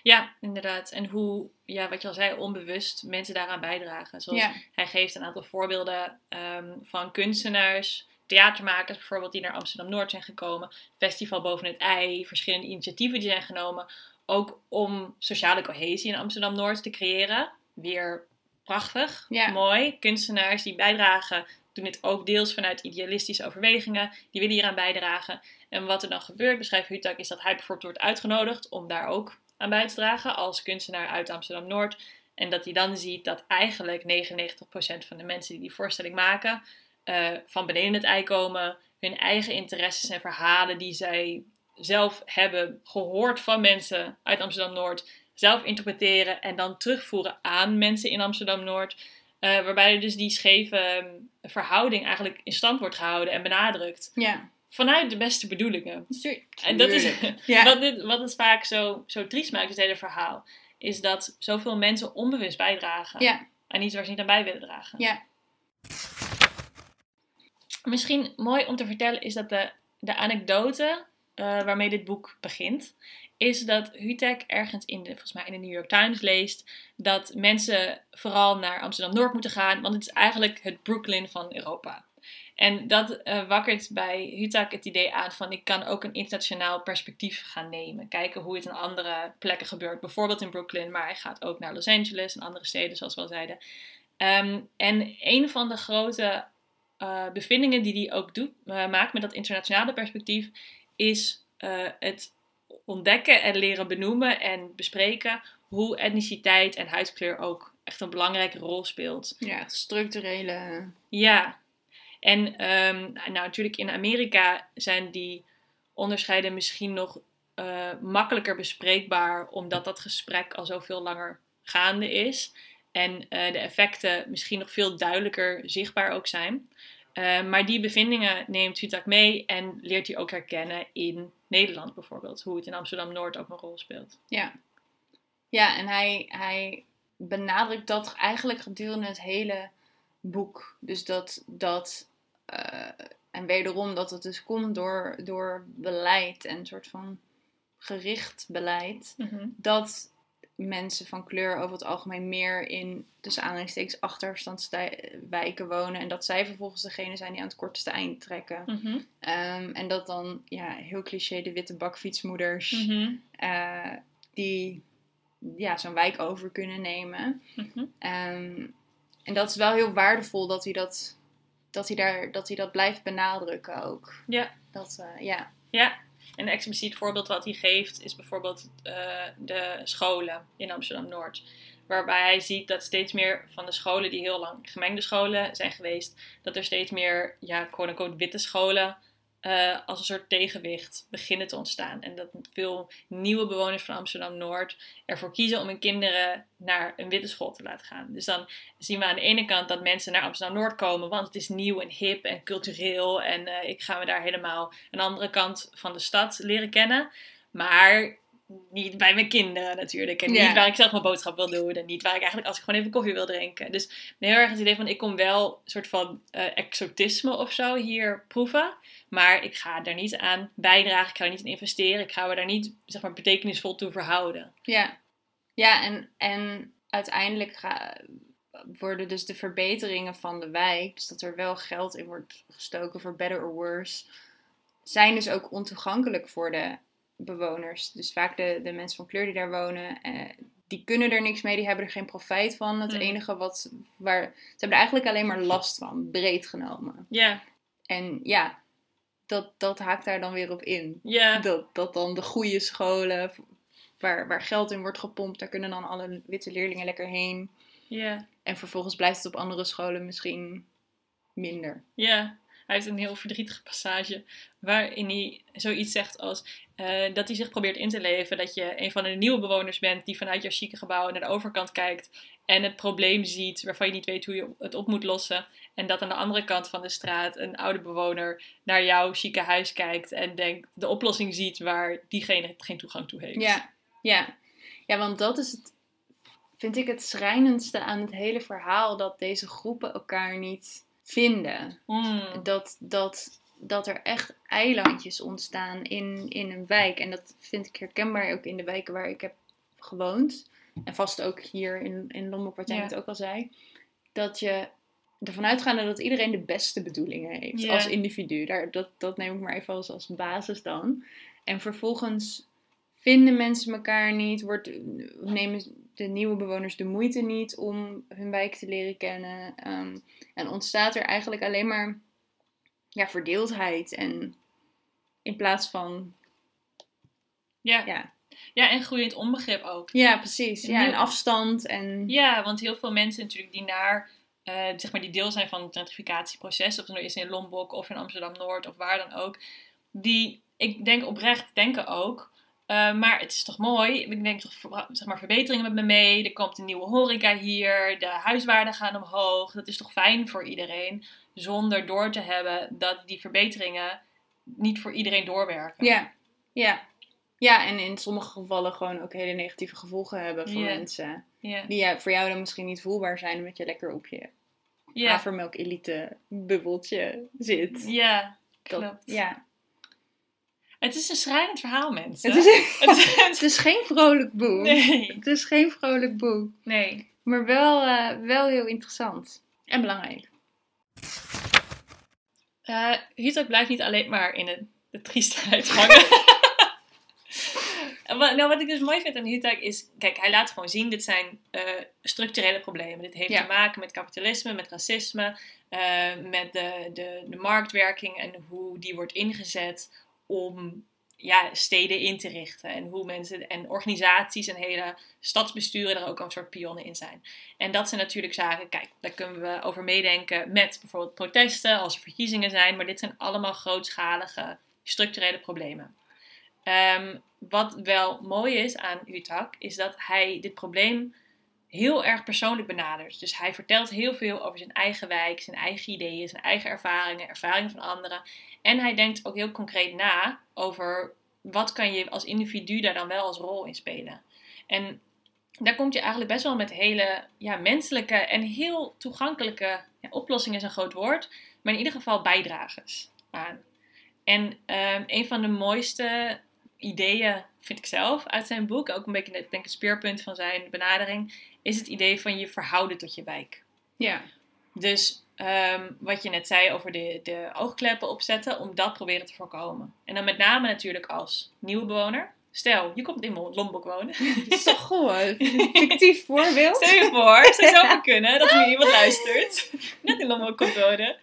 Ja, inderdaad. En hoe, ja, wat je al zei, onbewust mensen daaraan bijdragen. Zoals Ja. hij geeft een aantal voorbeelden ehm, van kunstenaars, theatermakers bijvoorbeeld, die naar Amsterdam-Noord zijn gekomen. Festival Boven het Ei, verschillende initiatieven die zijn genomen. Ook om sociale cohesie in Amsterdam-Noord te creëren. Weer prachtig, Ja. mooi. Kunstenaars die bijdragen, doen dit ook deels vanuit idealistische overwegingen. Die willen hieraan bijdragen. En wat er dan gebeurt, beschrijft Hutak, is dat hij bijvoorbeeld wordt uitgenodigd om daar ook aan bij te dragen als kunstenaar uit Amsterdam-Noord. En dat hij dan ziet dat eigenlijk 99% van de mensen die die voorstelling maken, eh, van beneden het ei komen, hun eigen interesses en verhalen die zij zelf hebben gehoord van mensen uit Amsterdam-Noord, zelf interpreteren en dan terugvoeren aan mensen in Amsterdam-Noord. Eh, waarbij dus die scheve eh, verhouding eigenlijk in stand wordt gehouden en benadrukt. Ja. Vanuit de beste bedoelingen. En dat is. *laughs* Ja. wat, dit, wat het vaak zo, zo triest maakt, het hele verhaal. Is dat zoveel mensen onbewust bijdragen Ja. aan iets waar ze niet aan bij willen dragen. Ja. Misschien mooi om te vertellen is dat de, de anekdote eh, waarmee dit boek begint, is dat Hutek ergens in de, volgens mij in de New York Times leest dat mensen vooral naar Amsterdam-Noord moeten gaan, want het is eigenlijk het Brooklyn van Europa. En dat eh, wakkert bij Hutak het idee aan van ik kan ook een internationaal perspectief gaan nemen. Kijken hoe het in andere plekken gebeurt. Bijvoorbeeld in Brooklyn, maar hij gaat ook naar Los Angeles en andere steden zoals we al zeiden. Ehm, en een van de grote eh, bevindingen die hij ook doet, eh, maakt met dat internationale perspectief, is het ontdekken en leren benoemen en bespreken hoe etniciteit en huidskleur ook echt een belangrijke rol speelt. Ja, structurele. Ja, en ehm, nou, natuurlijk in Amerika zijn die onderscheiden misschien nog eh, makkelijker bespreekbaar, omdat dat gesprek al zoveel langer gaande is. En eh, de effecten misschien nog veel duidelijker zichtbaar ook zijn. Eh, maar die bevindingen neemt Hutak mee en leert hij ook herkennen in Nederland bijvoorbeeld. Hoe het in Amsterdam-Noord ook een rol speelt. Ja. Ja, en hij, hij benadrukt dat eigenlijk gedurende het hele boek. Dus dat, dat en wederom dat het dus komt door, door beleid en een soort van gericht beleid. Dat mensen van kleur over het algemeen meer in, tussen aanhalingstekens, achterstandswijken wonen. En dat zij vervolgens degene zijn die aan het kortste eind trekken. Mhm. Ehm, en dat dan, ja, heel cliché, de witte bakfietsmoeders Mhm. eh, die ja, zo'n wijk over kunnen nemen. Mhm. Ehm, en dat is wel heel waardevol dat hij dat, dat, hij daar, dat, hij dat blijft benadrukken ook. Ja. Dat, eh, ja. Ja, en een expliciet voorbeeld wat hij geeft is bijvoorbeeld eh, de scholen in Amsterdam-Noord. Waarbij hij ziet dat steeds meer van de scholen die heel lang gemengde scholen zijn geweest, dat er steeds meer, ja, quote-unquote witte scholen eh, als een soort tegenwicht beginnen te ontstaan. En dat veel nieuwe bewoners van Amsterdam-Noord ervoor kiezen om hun kinderen naar een witte school te laten gaan. Dus dan zien we aan de ene kant dat mensen naar Amsterdam-Noord komen, want het is nieuw en hip en cultureel. En eh, ik ga me daar helemaal de andere kant van de stad leren kennen. Maar niet bij mijn kinderen natuurlijk. En Ja. niet waar ik zelf mijn boodschap wil doen. En niet waar ik eigenlijk als ik gewoon even koffie wil drinken. Dus heel erg het idee van ik kom wel een soort van eh, exotisme of zo hier proeven. Maar ik ga daar niet aan bijdragen. Ik ga er niet in investeren. Ik ga me daar niet zeg maar, betekenisvol toe verhouden. Ja, ja en, en uiteindelijk ga, worden dus de verbeteringen van de wijk, dus dat er wel geld in wordt gestoken voor better or worse, zijn dus ook ontoegankelijk voor de bewoners. Dus vaak de, de mensen van kleur die daar wonen, eh, die kunnen er niks mee, die hebben er geen profijt van. Het Hmm. enige wat, waar, ze hebben er eigenlijk alleen maar last van, breed genomen. Ja, En ja, dat, dat haakt daar dan weer op in. ja, Dat, dat dan de goede scholen, waar, waar geld in wordt gepompt, daar kunnen dan alle witte leerlingen lekker heen. ja, En vervolgens blijft het op andere scholen misschien minder. ja. Hij heeft een heel verdrietige passage waarin hij zoiets zegt als eh, dat hij zich probeert in te leven dat je een van de nieuwe bewoners bent die vanuit jouw chique gebouw naar de overkant kijkt en het probleem ziet waarvan je niet weet hoe je het op moet lossen. En dat aan de andere kant van de straat een oude bewoner naar jouw chique huis kijkt en denkt de oplossing ziet waar diegene geen toegang toe heeft. Ja, ja. Ja, want dat is het, vind ik het schrijnendste aan het hele verhaal, dat deze groepen elkaar niet vinden. Mm. Dat, dat, dat er echt eilandjes ontstaan in, in een wijk. En dat vind ik herkenbaar ook in de wijken waar ik heb gewoond, en vast ook hier in, in jij Ja. net ook al zei, dat je ervan uitgaande dat iedereen de beste bedoelingen heeft als individu. Daar, dat, dat neem ik maar even als, als basis dan. En vervolgens vinden mensen elkaar niet, wordt, nemen de nieuwe bewoners de moeite niet om hun wijk te leren kennen. ehm, en ontstaat er eigenlijk alleen maar ja, verdeeldheid. En in plaats van, Ja. ja. ja, en groeiend onbegrip ook. ja precies. Ja, en afstand en... Ja, want heel veel mensen natuurlijk die naar, eh, zeg maar, die deel zijn van het gentrificatieproces, of het nou is in Lombok of in Amsterdam-Noord of waar dan ook, die, ik denk oprecht, denken ook, eh, maar het is toch mooi, ik denk toch, zeg maar, verbeteringen met me mee, er komt een nieuwe horeca hier, de huiswaarden gaan omhoog, dat is toch fijn voor iedereen, zonder door te hebben dat die verbeteringen niet voor iedereen doorwerken. Ja, ja. Ja, en in sommige gevallen gewoon ook hele negatieve gevolgen hebben voor mensen. Die ja, voor jou dan misschien niet voelbaar zijn, omdat je lekker op je ja, havermelk elite bubbeltje zit. ja Dat- klopt. ja. Het is een schrijnend verhaal, mensen. Het is, *laughs* Het is- het is geen vrolijk boek. Nee. Het is geen vrolijk boek. Nee. Maar wel, eh, wel heel interessant. En belangrijk. Uh, blijft niet alleen maar in de, de triestheid hangen. *laughs* wat, nou, wat ik dus mooi vind aan Hutak is... Kijk, hij laat gewoon zien, dit zijn eh, structurele problemen. Dit heeft Ja. te maken met kapitalisme, met racisme... met de, de, de marktwerking en hoe die wordt ingezet om ja, steden in te richten. En hoe mensen en organisaties en hele stadsbesturen er ook een soort pionnen in zijn. En dat zijn natuurlijk zaken, kijk, daar kunnen we over meedenken met bijvoorbeeld protesten als er verkiezingen zijn, maar dit zijn allemaal grootschalige structurele problemen. Ehm, wat wel mooi is aan Utak, is dat hij dit probleem heel erg persoonlijk benadert. Dus hij vertelt heel veel over zijn eigen wijk, zijn eigen ideeën, zijn eigen ervaringen, ervaringen van anderen. En hij denkt ook heel concreet na over wat kan je als individu daar dan wel als rol in spelen. En daar komt je eigenlijk best wel met hele ja, menselijke en heel toegankelijke ja, oplossingen is een groot woord, maar in ieder geval bijdragers aan. En ehm, een van de mooiste ideeën, vind ik zelf, uit zijn boek, ook een beetje denk het speerpunt van zijn benadering, is het idee van je verhouden tot je wijk. Ja. Dus ehm, wat je net zei over de, de oogkleppen opzetten, om dat proberen te voorkomen. En dan met name natuurlijk als nieuwe bewoner. Stel, je komt in Lombok wonen. Dat is toch gewoon een fictief voorbeeld? Stel je voor, zou zomaar *laughs* kunnen dat er nu iemand luistert. *laughs* Net in Lombok komt wonen.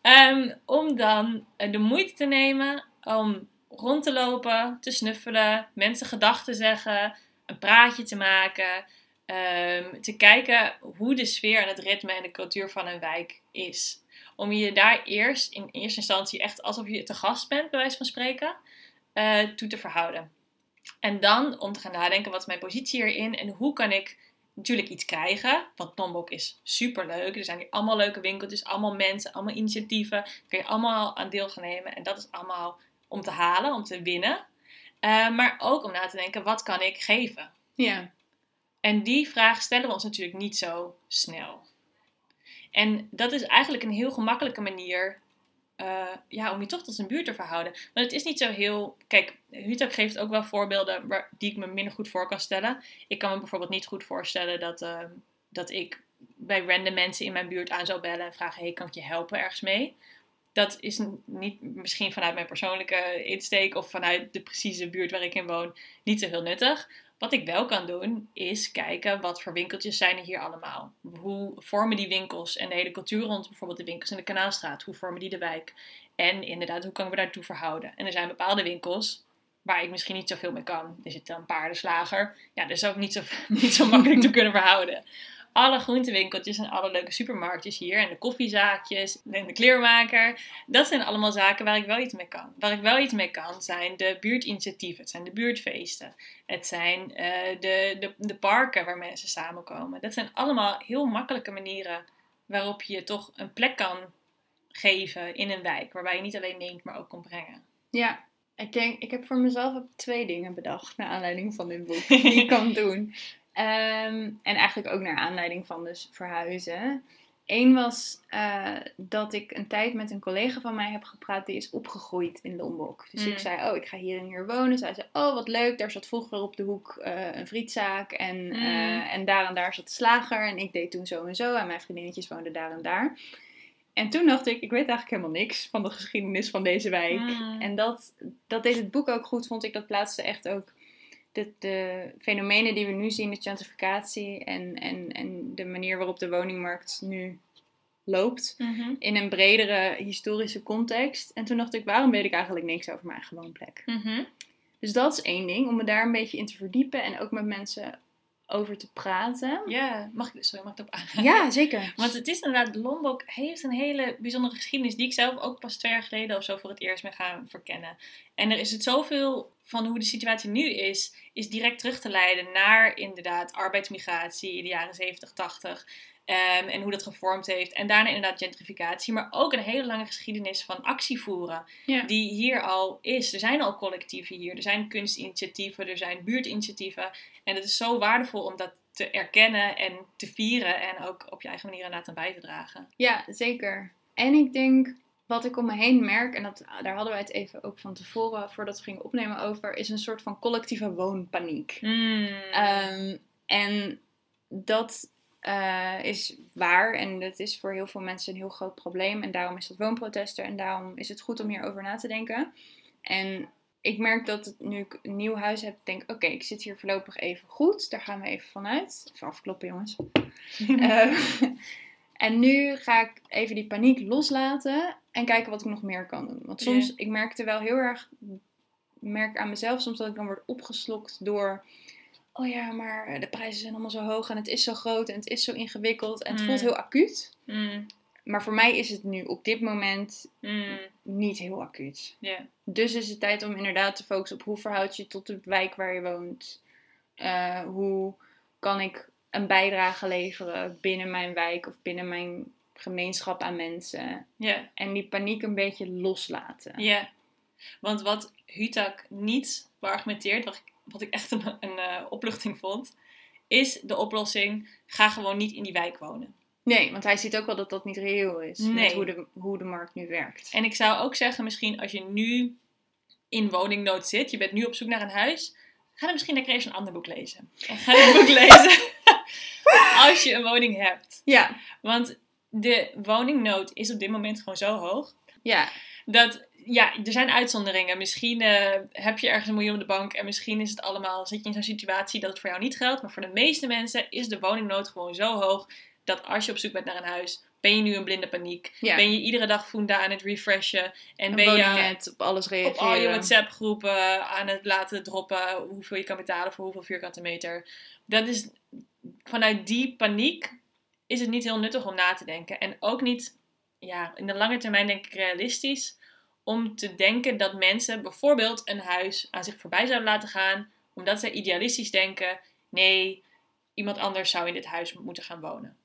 Ehm, om dan eh, de moeite te nemen om rond te lopen, te snuffelen, mensen gedachten te zeggen, een praatje te maken. Ehm, te kijken hoe de sfeer en het ritme en de cultuur van een wijk is. Om je daar eerst in eerste instantie echt alsof je te gast bent, bij wijze van spreken, eh, toe te verhouden. En dan om te gaan nadenken, wat is mijn positie hierin en hoe kan ik natuurlijk iets krijgen. Want Lombok is super leuk. Er zijn hier allemaal leuke winkeltjes, allemaal mensen, allemaal initiatieven. Daar kun je allemaal aan deel gaan nemen. En dat is allemaal om te halen, om te winnen. Eh, maar ook om na te denken, wat kan ik geven? Ja. En die vraag stellen we ons natuurlijk niet zo snel. En dat is eigenlijk een heel gemakkelijke manier eh, ja, om je toch tot een buurt te verhouden. Want het is niet zo heel. Kijk, Hutak geeft ook wel voorbeelden waar, die ik me minder goed voor kan stellen. Ik kan me bijvoorbeeld niet goed voorstellen dat, eh, dat ik bij random mensen in mijn buurt aan zou bellen en vragen: hey, kan ik je helpen ergens mee? Dat is niet misschien vanuit mijn persoonlijke insteek of vanuit de precieze buurt waar ik in woon niet zo heel nuttig. Wat ik wel kan doen, is kijken wat voor winkeltjes zijn er hier allemaal. Hoe vormen die winkels en de hele cultuur rond bijvoorbeeld de winkels in de Kanaalstraat? Hoe vormen die de wijk? En inderdaad, hoe kan ik me daartoe verhouden? En er zijn bepaalde winkels waar ik misschien niet zoveel mee kan. Er zit een paardenslager. Ja, daar zou ik niet zo, *laughs* niet zo makkelijk toe kunnen verhouden. Alle groentewinkeltjes en alle leuke supermarktjes hier. En de koffiezaakjes en de kleermaker. Dat zijn allemaal zaken waar ik wel iets mee kan. Waar ik wel iets mee kan zijn de buurtinitiatieven. Het zijn de buurtfeesten. Het zijn eh, de, de, de parken waar mensen samenkomen. Dat zijn allemaal heel makkelijke manieren waarop je toch een plek kan geven in een wijk. Waarbij je niet alleen neemt, maar ook komt brengen. Ja. Ik, denk, ik heb voor mezelf ook twee dingen bedacht naar aanleiding van dit boek *laughs* die ik kan doen. Ehm, en eigenlijk ook naar aanleiding van dus verhuizen. Eén was eh, dat ik een tijd met een collega van mij heb gepraat, die is opgegroeid in Lombok. Dus Mm. ik zei, oh, ik ga hier en hier wonen. Zij zei, oh, wat leuk, daar zat vroeger op de hoek eh, een frietzaak. En, eh, Mm. en daar en daar zat de slager. En ik deed toen zo en zo. En mijn vriendinnetjes woonden daar en daar. En toen dacht ik, ik weet eigenlijk helemaal niks van de geschiedenis van deze wijk. Mm. En dat, dat deed het boek ook goed, vond ik. Dat plaatste echt ook de, de fenomenen die we nu zien, de gentrificatie en, en, en de manier waarop de woningmarkt nu loopt, Mhm. in een bredere historische context. En toen dacht ik, waarom weet ik eigenlijk niks over mijn eigen woonplek? Mhm. Dus dat is één ding, om me daar een beetje in te verdiepen en ook met mensen over te praten. Ja, mag ik, sorry, mag ik erop aangaan? Ja, zeker. Want het is inderdaad, Lombok heeft een hele bijzondere geschiedenis die ik zelf ook pas twee jaar geleden of zo voor het eerst ben gaan verkennen. En er is het zoveel van hoe de situatie nu is, is direct terug te leiden naar inderdaad arbeidsmigratie in de jaren 70, 80. Ehm, en hoe dat gevormd heeft. En daarna inderdaad gentrificatie. Maar ook een hele lange geschiedenis van actie voeren. Ja. Die hier al is. Er zijn al collectieven hier. Er zijn kunstinitiatieven. Er zijn buurtinitiatieven. En het is zo waardevol om dat te erkennen en te vieren. En ook op je eigen manier inderdaad aan bij te dragen. Ja, zeker. En ik denk, wat ik om me heen merk, en dat, daar hadden wij het even ook van tevoren, voordat we gingen opnemen over, is een soort van collectieve woonpaniek. Ehm, en dat eh, is waar en dat is voor heel veel mensen een heel groot probleem. En daarom is dat woonprotest er en daarom is het goed om hierover na te denken. En ik merk dat het, nu ik een nieuw huis heb, denk ik, oké, ik zit hier voorlopig even goed. Daar gaan we even vanuit. Even afkloppen, jongens. *laughs* Eh, *laughs* en nu ga ik even die paniek loslaten en kijken wat ik nog meer kan doen. Want soms, Ja. ik merkte wel heel erg, merk aan mezelf soms dat ik dan word opgeslokt door, oh ja, maar de prijzen zijn allemaal zo hoog en het is zo groot en het is zo ingewikkeld en het Mm. voelt heel acuut. Mm, Maar voor mij is het nu op dit moment mm, niet heel acuut. Dus is het tijd om inderdaad te focussen op hoe verhoud je tot de wijk waar je woont. Eh, hoe kan ik een bijdrage leveren binnen mijn wijk of binnen mijn gemeenschap aan mensen. En die paniek een beetje loslaten. Ja, want wat Hutak niet beargumenteert, wat ik, wat ik echt een, een eh, opluchting vond, is de oplossing: ga gewoon niet in die wijk wonen. Nee, want hij ziet ook wel dat dat niet reëel is. Met Nee. hoe de, hoe de markt nu werkt. En ik zou ook zeggen, misschien als je nu in woningnood zit, je bent nu op zoek naar een huis, ga dan misschien lekker eens een ander boek lezen. En ga dit boek *laughs* lezen *laughs* als je een woning hebt. Ja, Want de woningnood is op dit moment gewoon zo hoog. ja, dat, ja, er zijn uitzonderingen. Misschien eh, heb je ergens een miljoen op de bank en misschien is het allemaal, zit je in zo'n situatie dat het voor jou niet geldt. Maar voor de meeste mensen is de woningnood gewoon zo hoog dat als je op zoek bent naar een huis, ben je nu in blinde paniek. ja. Ben je iedere dag Funda aan het refreshen en een ben je op alles op reageren. al je WhatsApp groepen aan het laten droppen hoeveel je kan betalen voor hoeveel vierkante meter. Dat is, vanuit die paniek is het niet heel nuttig om na te denken. En ook niet, ja, in de lange termijn denk ik realistisch om te denken dat mensen bijvoorbeeld een huis aan zich voorbij zouden laten gaan, omdat zij idealistisch denken, nee, iemand anders zou in dit huis moeten gaan wonen.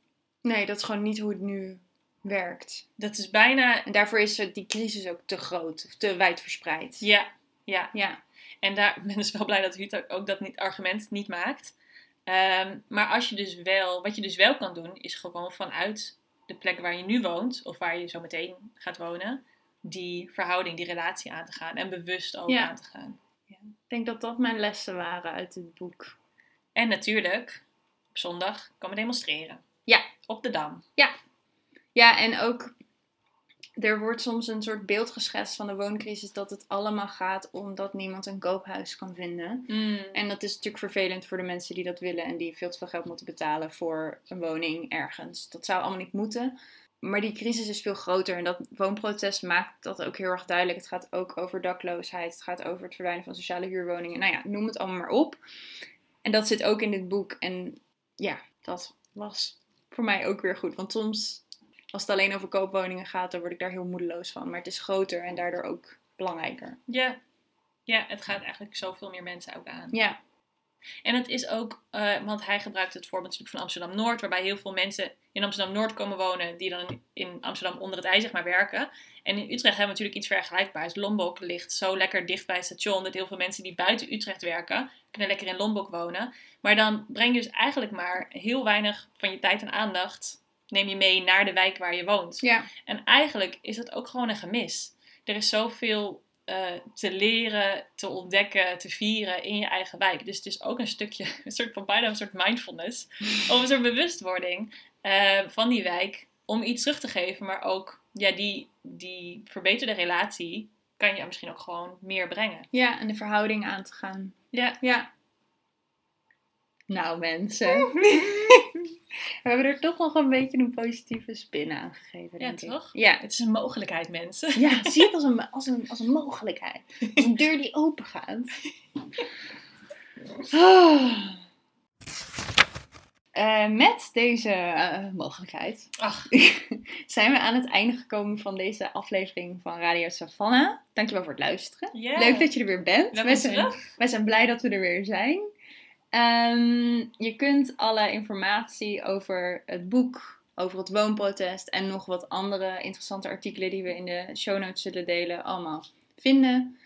Nee, dat is gewoon niet hoe het nu werkt. Dat is bijna, En daarvoor is die crisis ook te groot, of te wijd verspreid. ja, ja, Ja, En daar ik ben dus wel blij dat Huut ook dat niet, argument niet maakt. Ehm, maar als je dus wel, wat je dus wel kan doen, is gewoon vanuit de plek waar je nu woont, of waar je zo meteen gaat wonen, die verhouding, die relatie aan te gaan. En bewust ook Ja. aan te gaan. ik denk dat dat mijn lessen waren uit het boek. En natuurlijk, op zondag kan we demonstreren. Ja. Op de Dam. Ja, en ook er wordt soms een soort beeld geschetst van de wooncrisis dat het allemaal gaat omdat niemand een koophuis kan vinden. En dat is natuurlijk vervelend voor de mensen die dat willen en die veel te veel geld moeten betalen voor een woning ergens. Dat zou allemaal niet moeten. Maar die crisis is veel groter en dat woonprotest maakt dat ook heel erg duidelijk. Het gaat ook over dakloosheid, het gaat over het verdwijnen van sociale huurwoningen. Nou ja, noem het allemaal maar op. En dat zit ook in dit boek. En ja, dat was voor mij ook weer goed. Want soms, als het alleen over koopwoningen gaat, dan word ik daar heel moedeloos van. Maar het is groter en daardoor ook belangrijker. Ja. Ja, het gaat eigenlijk zoveel meer mensen ook aan. Ja, En het is ook, eh, want hij gebruikt het voorbeeld natuurlijk van Amsterdam-Noord, waarbij heel veel mensen in Amsterdam-Noord komen wonen, die dan in Amsterdam onder het ij zeg maar werken. En in Utrecht hebben we natuurlijk iets vergelijkbaars. Lombok ligt zo lekker dicht bij het station, dat heel veel mensen die buiten Utrecht werken, kunnen lekker in Lombok wonen. Maar dan breng je dus eigenlijk maar heel weinig van je tijd en aandacht neem je mee naar de wijk waar je woont. Ja. En eigenlijk is dat ook gewoon een gemis. Er is zoveel eh, te leren, te ontdekken, te vieren in je eigen wijk. Dus het is ook een stukje, *laughs* een soort van bijna een soort mindfulness. of een soort bewustwording eh, van die wijk. Om iets terug te geven, maar ook ja, die, die verbeterde relatie kan je misschien ook gewoon meer brengen. Ja, en de verhouding aan te gaan. Ja, Ja. Nou mensen. *laughs* We hebben er toch nog een beetje een positieve spin aan gegeven, Ja, denk ik. toch? Ja. het is een mogelijkheid, mensen. Ja, *laughs* zie het als een, als een, als een mogelijkheid. Als een deur die open gaat. *laughs* Eh, met deze eh, mogelijkheid Ach, zijn we aan het einde gekomen van deze aflevering van Radio Savannah. Dankjewel voor het luisteren. Leuk dat je er weer bent. Wij zijn, wij zijn blij dat we er weer zijn. Ehm, je kunt alle informatie over het boek, over het woonprotest en nog wat andere interessante artikelen die we in de show notes zullen delen, allemaal vinden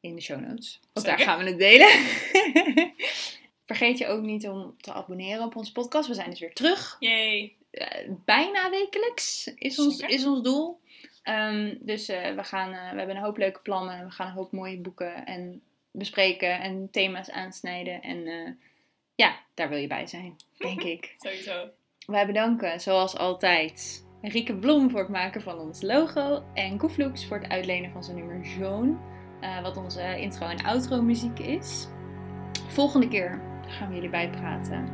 in de show notes. Want daar gaan we het delen. *laughs* Vergeet je ook niet om te abonneren op onze podcast. We zijn dus weer terug. Yay. Eh, bijna wekelijks is ons, Zeker. is ons doel. Ehm, dus eh, we, gaan, eh, we hebben een hoop leuke plannen. We gaan een hoop mooie boeken en bespreken en thema's aansnijden. En eh, ja, daar wil je bij zijn, denk ik. *laughs* Sowieso. Wij bedanken, zoals altijd, Rieke Blom voor het maken van ons logo. En Koefloeks voor het uitlenen van zijn nummer Joan. eh, wat onze intro en outro muziek is. Volgende keer gaan we jullie bijpraten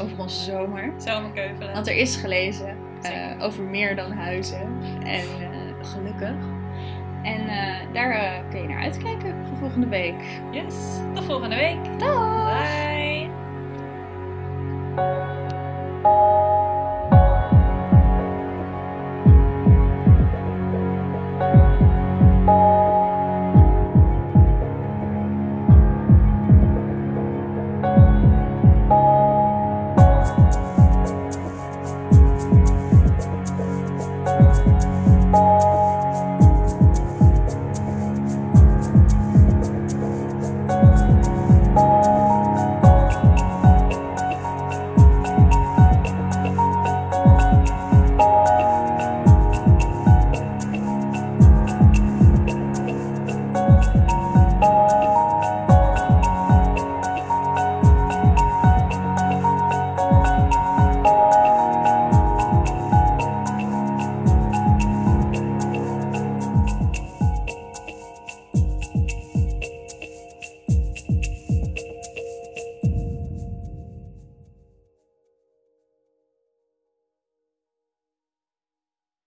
over onze zomer. Zomerkeuvelen. Want er is gelezen eh, over meer dan huizen. En gelukkig. En eh, daar eh, kun je naar uitkijken voor volgende week. Yes. Tot volgende week. Dag! Bye.